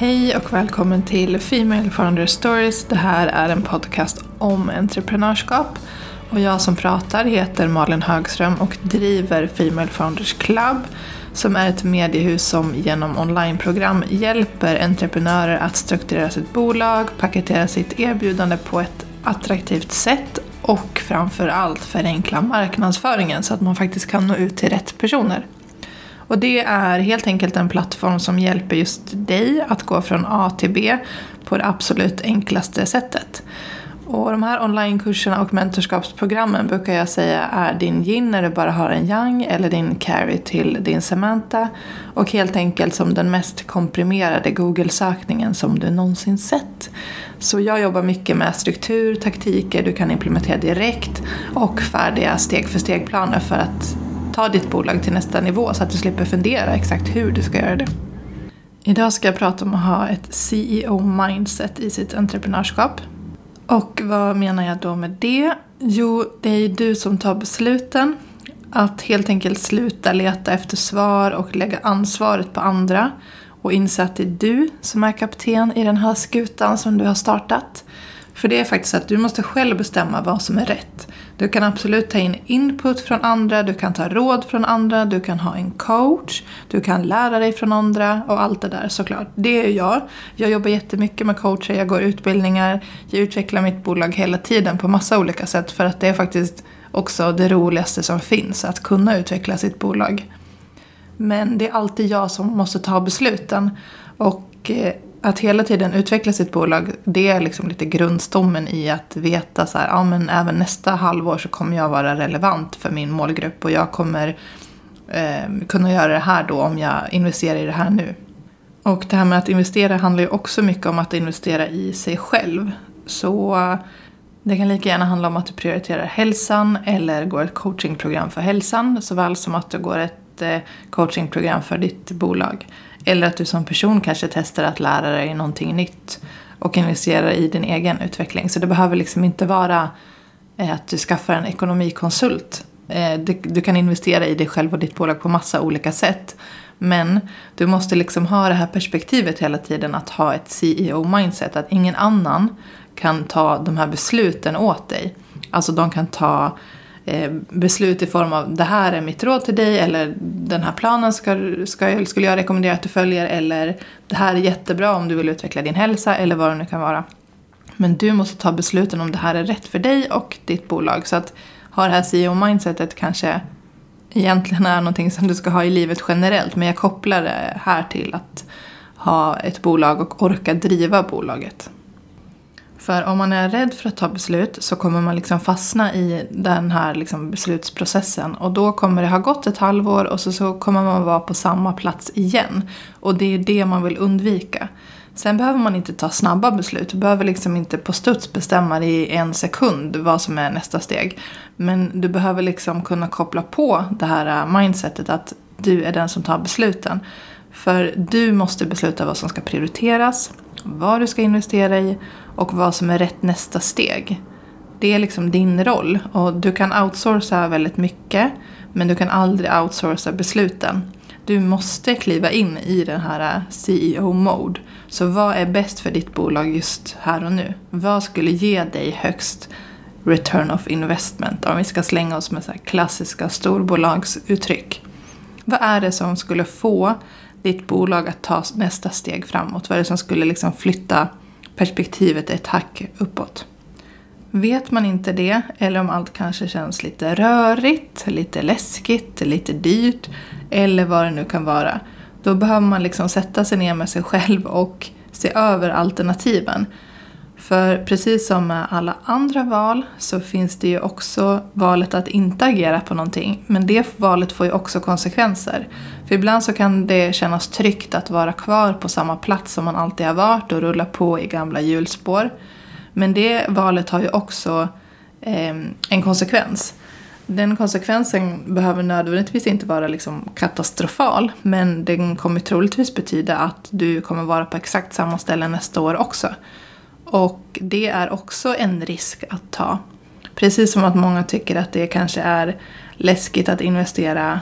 Hej och välkommen till Female Founder Stories. Det här är en podcast om entreprenörskap. Och jag som pratar heter Malin Högström och driver Female Founders Club som är ett mediehus som genom onlineprogram hjälper entreprenörer att strukturera sitt bolag, paketera sitt erbjudande på ett attraktivt sätt och framförallt förenkla marknadsföringen så att man faktiskt kan nå ut till rätt personer. Och det är helt enkelt en plattform som hjälper just dig att gå från A till B på det absolut enklaste sättet. Och de här onlinekurserna och mentorskapsprogrammen brukar jag säga är din yin när du bara har en yang eller din carry till din Samantha. Och helt enkelt som den mest komprimerade Google-sökningen som du någonsin sett. Så jag jobbar mycket med struktur, taktiker du kan implementera direkt och färdiga steg för steg-planer för att ta ditt bolag till nästa nivå så att du slipper fundera exakt hur du ska göra det. Idag ska jag prata om att ha ett CEO-mindset i sitt entreprenörskap. Och vad menar jag då med det? Jo, det är ju du som tar besluten. Att helt enkelt sluta leta efter svar och lägga ansvaret på andra. Och inse att det är du som är kapten i den här skutan som du har startat. För det är faktiskt så att du måste själv bestämma vad som är rätt. Du kan absolut ta in input från andra, du kan ta råd från andra, du kan ha en coach, du kan lära dig från andra och allt det där såklart. Det är jag. Jag jobbar jättemycket med coacher, jag går utbildningar, jag utvecklar mitt bolag hela tiden på massa olika sätt för att det är faktiskt också det roligaste som finns, att kunna utveckla sitt bolag. Men det är alltid jag som måste ta besluten. Och eh, att hela tiden utveckla sitt bolag, det är liksom lite grundstommen i att veta så här, ja men även nästa halvår så kommer jag vara relevant för min målgrupp och jag kommer eh, kunna göra det här då om jag investerar i det här nu. Och det här med att investera handlar ju också mycket om att investera i sig själv. Så det kan lika gärna handla om att du prioriterar hälsan eller går ett coachingprogram för hälsan såväl som att du går ett eh, coachingprogram för ditt bolag. Eller att du som person kanske testar att lära dig någonting nytt och investerar i din egen utveckling. Så det behöver liksom inte vara eh, att du skaffar en ekonomikonsult. Eh, du kan investera i dig själv och ditt bolag på massa olika sätt. Men du måste liksom ha det här perspektivet hela tiden att ha ett CEO-mindset. Att ingen annan kan ta de här besluten åt dig. Alltså de kan ta Eh, beslut i form av det här är mitt råd till dig eller den här planen ska, ska, skulle jag rekommendera att du följer eller det här är jättebra om du vill utveckla din hälsa eller vad det nu kan vara. Men du måste ta besluten om det här är rätt för dig och ditt bolag. Så att ha det här CEO-mindsetet kanske egentligen är någonting som du ska ha i livet generellt men jag kopplar det här till att ha ett bolag och orka driva bolaget. För om man är rädd för att ta beslut så kommer man liksom fastna i den här liksom beslutsprocessen. Och då kommer det ha gått ett halvår och så, så kommer man vara på samma plats igen. Och det är det man vill undvika. Sen behöver man inte ta snabba beslut. Du behöver liksom inte på studs bestämma dig i en sekund vad som är nästa steg. Men du behöver liksom kunna koppla på det här äh, mindsetet att du är den som tar besluten. För du måste besluta vad som ska prioriteras, vad du ska investera i och vad som är rätt nästa steg. Det är liksom din roll och du kan outsourca väldigt mycket men du kan aldrig outsourca besluten. Du måste kliva in i den här CEO-mode. Så vad är bäst för ditt bolag just här och nu? Vad skulle ge dig högst return of investment? Om vi ska slänga oss med så klassiska storbolagsuttryck. Vad är det som skulle få ditt bolag att ta nästa steg framåt? Vad är det som skulle liksom flytta perspektivet ett hack uppåt. Vet man inte det, eller om allt kanske känns lite rörigt, lite läskigt, lite dyrt, eller vad det nu kan vara, då behöver man liksom sätta sig ner med sig själv och se över alternativen. För precis som med alla andra val så finns det ju också valet att inte agera på någonting. Men det valet får ju också konsekvenser. För ibland så kan det kännas tryggt att vara kvar på samma plats som man alltid har varit och rulla på i gamla hjulspår. Men det valet har ju också eh, en konsekvens. Den konsekvensen behöver nödvändigtvis inte vara liksom katastrofal men den kommer troligtvis betyda att du kommer vara på exakt samma ställe nästa år också. Och det är också en risk att ta. Precis som att många tycker att det kanske är läskigt att investera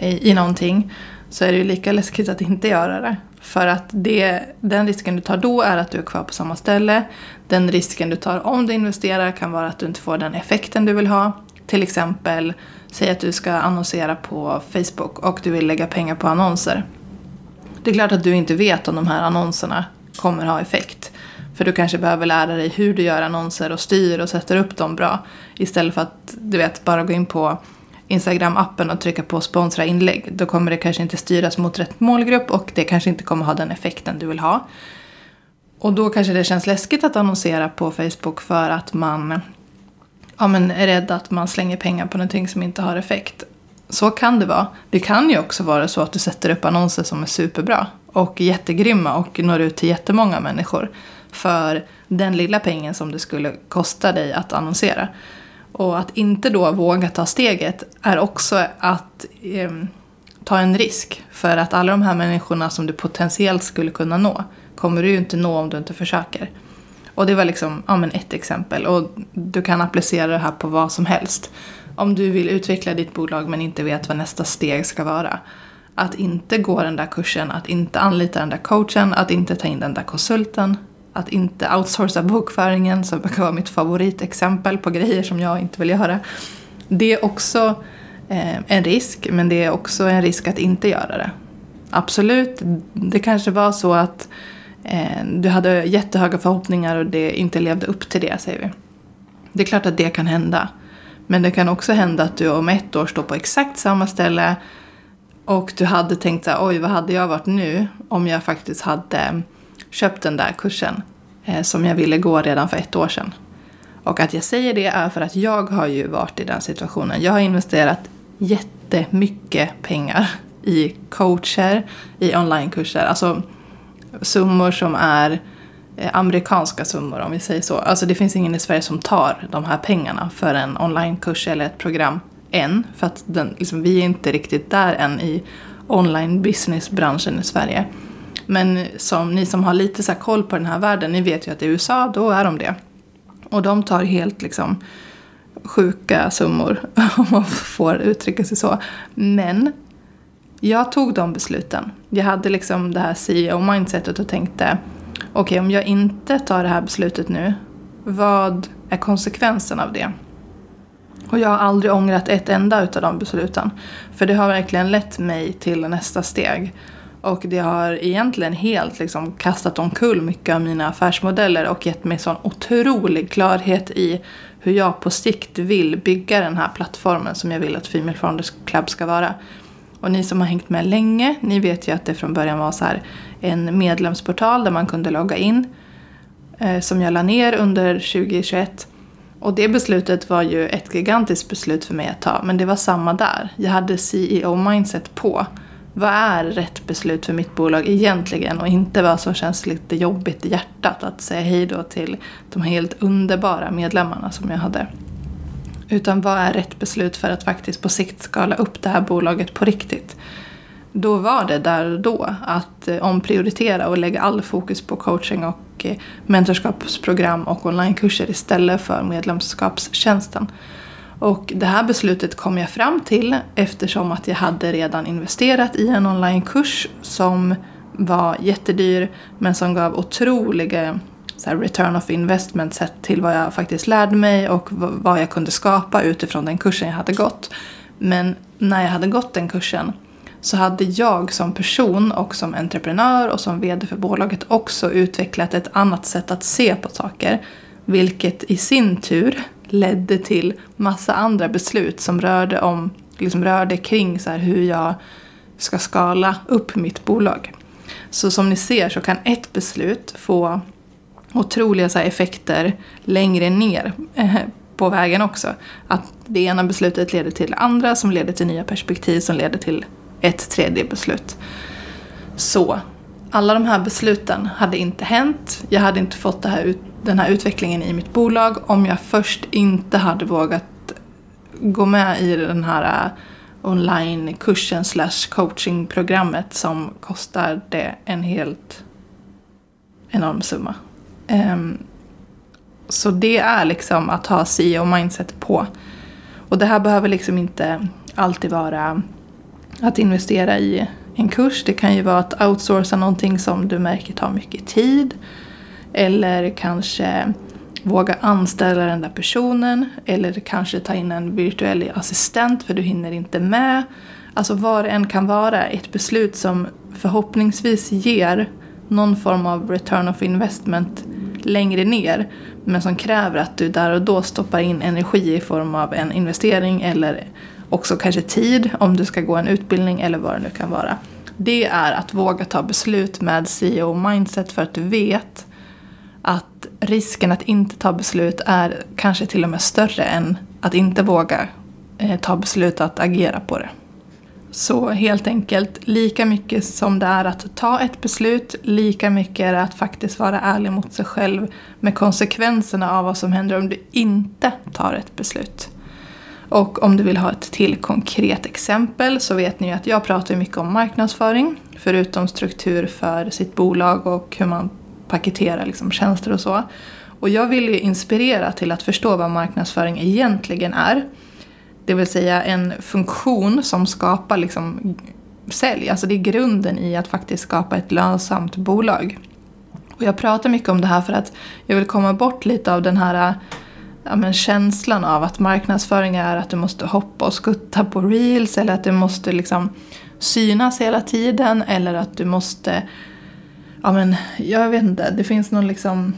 i, i någonting så är det ju lika läskigt att inte göra det. För att det, den risken du tar då är att du är kvar på samma ställe. Den risken du tar om du investerar kan vara att du inte får den effekten du vill ha. Till exempel, säg att du ska annonsera på Facebook och du vill lägga pengar på annonser. Det är klart att du inte vet om de här annonserna kommer ha effekt. För du kanske behöver lära dig hur du gör annonser och styr och sätter upp dem bra. Istället för att, du vet, bara gå in på Instagram-appen och trycka på sponsra inlägg. Då kommer det kanske inte styras mot rätt målgrupp och det kanske inte kommer ha den effekten du vill ha. Och då kanske det känns läskigt att annonsera på Facebook för att man ja, men är rädd att man slänger pengar på någonting som inte har effekt. Så kan det vara. Det kan ju också vara så att du sätter upp annonser som är superbra och jättegrymma och når ut till jättemånga människor för den lilla pengen som det skulle kosta dig att annonsera. Och att inte då våga ta steget är också att eh, ta en risk. För att alla de här människorna som du potentiellt skulle kunna nå kommer du ju inte nå om du inte försöker. Och det var liksom ja, men ett exempel. Och du kan applicera det här på vad som helst. Om du vill utveckla ditt bolag men inte vet vad nästa steg ska vara. Att inte gå den där kursen, att inte anlita den där coachen, att inte ta in den där konsulten, att inte outsourca bokföringen, som brukar vara mitt favoritexempel på grejer som jag inte vill göra. Det är också eh, en risk, men det är också en risk att inte göra det. Absolut, det kanske var så att eh, du hade jättehöga förhoppningar och det inte levde upp till det, säger vi. Det är klart att det kan hända. Men det kan också hända att du om ett år står på exakt samma ställe och du hade tänkt så här, oj vad hade jag varit nu om jag faktiskt hade köpt den där kursen eh, som jag ville gå redan för ett år sedan. Och att jag säger det är för att jag har ju varit i den situationen. Jag har investerat jättemycket pengar i coacher, i onlinekurser. Alltså summor som är eh, amerikanska summor om vi säger så. Alltså det finns ingen i Sverige som tar de här pengarna för en onlinekurs eller ett program än. För att den, liksom, vi är inte riktigt där än i online business-branschen i Sverige. Men som ni som har lite så koll på den här världen, ni vet ju att i USA, då är de det. Och de tar helt liksom sjuka summor, om man får uttrycka sig så. Men jag tog de besluten. Jag hade liksom det här CEO-mindsetet och tänkte okej, okay, om jag inte tar det här beslutet nu, vad är konsekvensen av det? Och jag har aldrig ångrat ett enda utav de besluten. För det har verkligen lett mig till nästa steg. Och det har egentligen helt liksom kastat omkull mycket av mina affärsmodeller och gett mig sån otrolig klarhet i hur jag på sikt vill bygga den här plattformen som jag vill att Female Founders Club ska vara. Och ni som har hängt med länge, ni vet ju att det från början var så här en medlemsportal där man kunde logga in. Eh, som jag la ner under 2021. Och det beslutet var ju ett gigantiskt beslut för mig att ta, men det var samma där. Jag hade CEO-mindset på vad är rätt beslut för mitt bolag egentligen och inte vad som känns lite jobbigt i hjärtat att säga hej då till de helt underbara medlemmarna som jag hade. Utan vad är rätt beslut för att faktiskt på sikt skala upp det här bolaget på riktigt. Då var det där och då att eh, omprioritera och lägga all fokus på coaching och eh, mentorskapsprogram och onlinekurser istället för medlemskapstjänsten. Och det här beslutet kom jag fram till eftersom att jag hade redan investerat i en onlinekurs som var jättedyr men som gav otroliga så return of investment sett till vad jag faktiskt lärde mig och vad jag kunde skapa utifrån den kursen jag hade gått. Men när jag hade gått den kursen så hade jag som person och som entreprenör och som VD för bolaget också utvecklat ett annat sätt att se på saker. Vilket i sin tur ledde till massa andra beslut som rörde, om, liksom rörde kring så hur jag ska skala upp mitt bolag. Så som ni ser så kan ett beslut få otroliga så effekter längre ner eh, på vägen också. Att det ena beslutet leder till det andra som leder till nya perspektiv som leder till ett tredje beslut. Så alla de här besluten hade inte hänt. Jag hade inte fått det här ut den här utvecklingen i mitt bolag om jag först inte hade vågat gå med i den här onlinekursen online-kursen slash coachingprogrammet som kostade en helt enorm summa. Um, så det är liksom att ha CEO-mindset på. Och det här behöver liksom inte alltid vara att investera i en kurs. Det kan ju vara att outsourca någonting som du märker tar mycket tid. Eller kanske våga anställa den där personen. Eller kanske ta in en virtuell assistent för du hinner inte med. Alltså vad det än kan vara, ett beslut som förhoppningsvis ger någon form av return of investment längre ner men som kräver att du där och då stoppar in energi i form av en investering eller också kanske tid om du ska gå en utbildning eller vad det nu kan vara. Det är att våga ta beslut med CEO-mindset för att du vet att risken att inte ta beslut är kanske till och med större än att inte våga eh, ta beslut att agera på det. Så helt enkelt, lika mycket som det är att ta ett beslut, lika mycket är det att faktiskt vara ärlig mot sig själv med konsekvenserna av vad som händer om du inte tar ett beslut. Och om du vill ha ett till konkret exempel så vet ni ju att jag pratar mycket om marknadsföring, förutom struktur för sitt bolag och hur man paketera liksom tjänster och så. Och jag vill ju inspirera till att förstå vad marknadsföring egentligen är. Det vill säga en funktion som skapar liksom sälj. Alltså det är grunden i att faktiskt skapa ett lönsamt bolag. Och jag pratar mycket om det här för att jag vill komma bort lite av den här ja, men känslan av att marknadsföring är att du måste hoppa och skutta på reels eller att du måste liksom synas hela tiden eller att du måste ja men jag vet inte, det finns någon liksom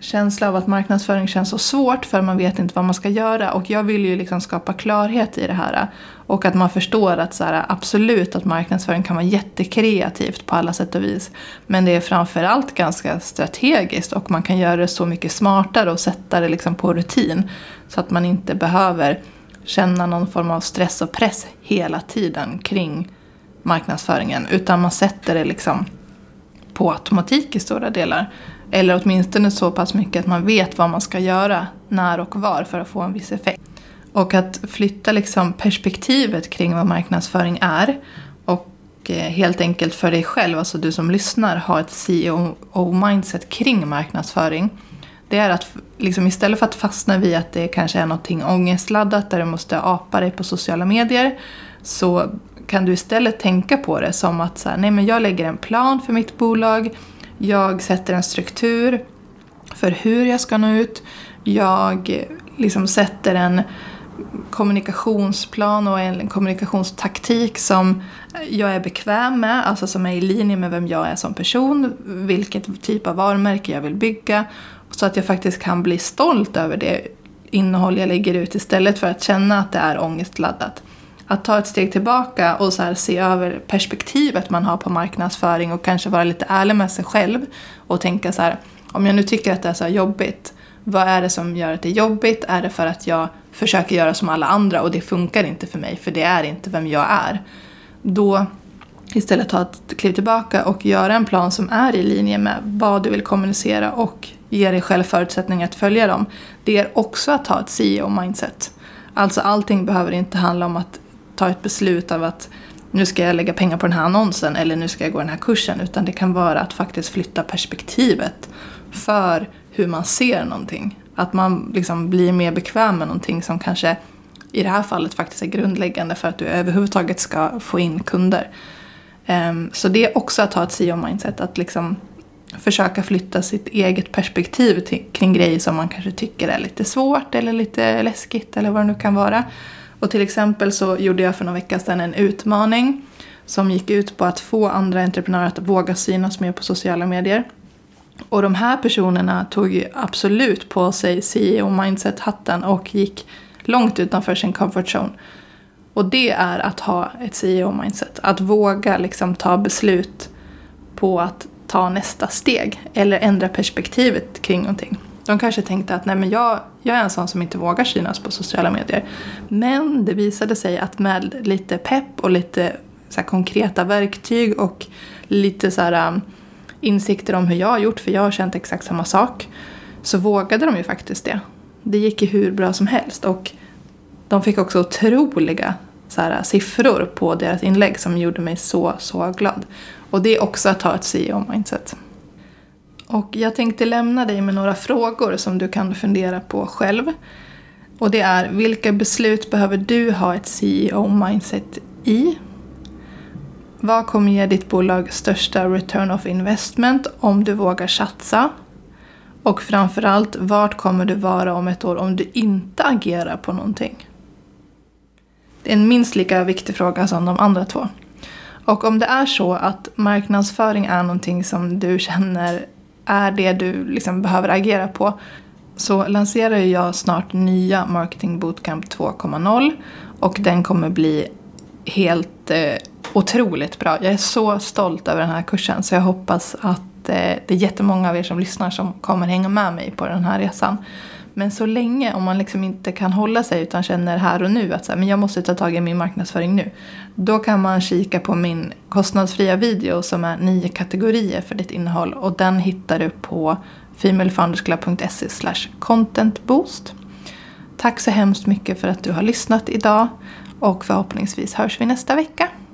känsla av att marknadsföring känns så svårt för man vet inte vad man ska göra. Och jag vill ju liksom skapa klarhet i det här. Och att man förstår att så här, absolut att marknadsföring kan vara jättekreativt på alla sätt och vis. Men det är framförallt ganska strategiskt och man kan göra det så mycket smartare och sätta det liksom på rutin. Så att man inte behöver känna någon form av stress och press hela tiden kring marknadsföringen. Utan man sätter det liksom på automatik i stora delar. Eller åtminstone så pass mycket att man vet vad man ska göra, när och var för att få en viss effekt. Och att flytta liksom perspektivet kring vad marknadsföring är och eh, helt enkelt för dig själv, alltså du som lyssnar, ha ett CEO-mindset kring marknadsföring. Det är att liksom istället för att fastna vid att det kanske är någonting ångestladdat där du måste apa dig på sociala medier så kan du istället tänka på det som att så här, nej men jag lägger en plan för mitt bolag jag sätter en struktur för hur jag ska nå ut. Jag liksom sätter en kommunikationsplan och en kommunikationstaktik som jag är bekväm med, alltså som är i linje med vem jag är som person, vilket typ av varumärke jag vill bygga. Så att jag faktiskt kan bli stolt över det innehåll jag lägger ut istället för att känna att det är ångestladdat att ta ett steg tillbaka och så se över perspektivet man har på marknadsföring och kanske vara lite ärlig med sig själv och tänka så här, om jag nu tycker att det är så jobbigt, vad är det som gör att det är jobbigt? Är det för att jag försöker göra som alla andra och det funkar inte för mig, för det är inte vem jag är? Då istället ta ett kliv tillbaka och göra en plan som är i linje med vad du vill kommunicera och ge dig själv förutsättningar att följa dem. Det är också att ha ett CEO-mindset. Alltså allting behöver inte handla om att ta ett beslut av att nu ska jag lägga pengar på den här annonsen eller nu ska jag gå den här kursen. Utan det kan vara att faktiskt flytta perspektivet för hur man ser någonting. Att man liksom blir mer bekväm med någonting som kanske i det här fallet faktiskt är grundläggande för att du överhuvudtaget ska få in kunder. Ehm, så det är också att ha ett CEO-mindset, att liksom försöka flytta sitt eget perspektiv kring grejer som man kanske tycker är lite svårt eller lite läskigt eller vad det nu kan vara. Och till exempel så gjorde jag för några veckor sedan en utmaning som gick ut på att få andra entreprenörer att våga synas mer på sociala medier. Och de här personerna tog ju absolut på sig CEO-mindset-hatten och gick långt utanför sin comfort zone. Och det är att ha ett CEO-mindset. Att våga liksom ta beslut på att ta nästa steg eller ändra perspektivet kring någonting. De kanske tänkte att nej men jag, jag är en sån som inte vågar synas på sociala medier. Men det visade sig att med lite pepp och lite så konkreta verktyg och lite så här, um, insikter om hur jag har gjort, för jag har känt exakt samma sak, så vågade de ju faktiskt det. Det gick ju hur bra som helst och de fick också otroliga så här, uh, siffror på deras inlägg som gjorde mig så, så glad. Och det är också att ha ett CEO-mindset. Och jag tänkte lämna dig med några frågor som du kan fundera på själv. Och det är, vilka beslut behöver du ha ett CEO-mindset i? Vad kommer ge ditt bolag största return of investment om du vågar satsa? Och framförallt, vart kommer du vara om ett år om du inte agerar på någonting? Det är en minst lika viktig fråga som de andra två. Och om det är så att marknadsföring är någonting som du känner är det du liksom behöver agera på så lanserar jag snart nya Marketing Bootcamp 2.0 och den kommer bli helt eh, otroligt bra. Jag är så stolt över den här kursen så jag hoppas att eh, det är jättemånga av er som lyssnar som kommer hänga med mig på den här resan. Men så länge, om man liksom inte kan hålla sig utan känner här och nu att så här, men jag måste ta tag i min marknadsföring nu. Då kan man kika på min kostnadsfria video som är nio kategorier för ditt innehåll och den hittar du på femalefoundersclub.se contentboost. Tack så hemskt mycket för att du har lyssnat idag och förhoppningsvis hörs vi nästa vecka.